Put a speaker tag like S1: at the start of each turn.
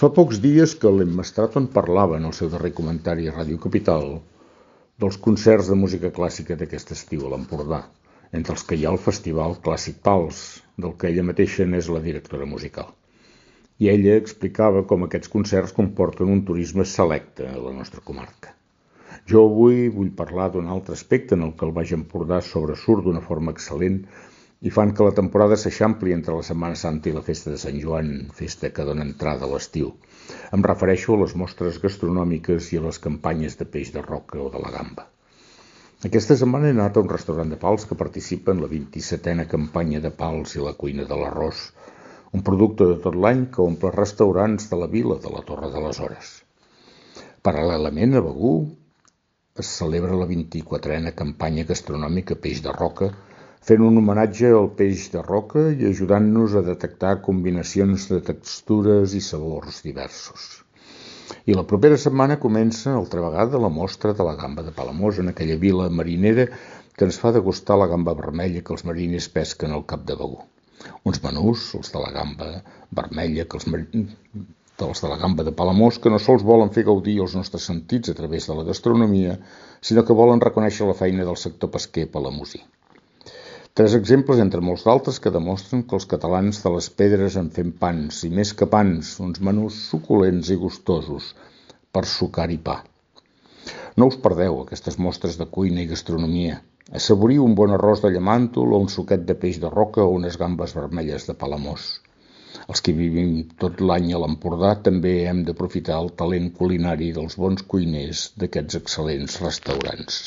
S1: Fa pocs dies que l'Emma Stratton parlava en el seu darrer comentari a Ràdio Capital dels concerts de música clàssica d'aquest estiu a l'Empordà, entre els que hi ha el Festival Clàssic Pals, del que ella mateixa n'és la directora musical. I ella explicava com aquests concerts comporten un turisme selecte a la nostra comarca. Jo avui vull parlar d'un altre aspecte en el que el Baix Empordà sobresurt d'una forma excel·lent i fan que la temporada s'eixampli entre la Setmana Santa i la Festa de Sant Joan, festa que dona entrada a l'estiu. Em refereixo a les mostres gastronòmiques i a les campanyes de peix de roca o de la gamba. Aquesta setmana he anat a un restaurant de pals que participa en la 27a campanya de pals i la cuina de l'arròs, un producte de tot l'any que omple restaurants de la vila de la Torre de les Hores. Paral·lelament a Begú es celebra la 24a campanya gastronòmica Peix de Roca, fent un homenatge al peix de roca i ajudant-nos a detectar combinacions de textures i sabors diversos. I la propera setmana comença, altra vegada, la mostra de la gamba de Palamós en aquella vila marinera que ens fa degustar la gamba vermella que els mariners pesquen al cap de Begú. Uns menús, els de la gamba vermella, que els dels de la gamba de Palamós, que no sols volen fer gaudir els nostres sentits a través de la gastronomia, sinó que volen reconèixer la feina del sector pesquer palamosí. Tres exemples entre molts d'altres que demostren que els catalans de les pedres en fem pans, i més que pans, uns menús suculents i gustosos per sucar i pa. No us perdeu aquestes mostres de cuina i gastronomia. Assaboriu un bon arròs de llamàntol o un suquet de peix de roca o unes gambes vermelles de palamós. Els que vivim tot l'any a l'Empordà també hem d'aprofitar el talent culinari dels bons cuiners d'aquests excel·lents restaurants.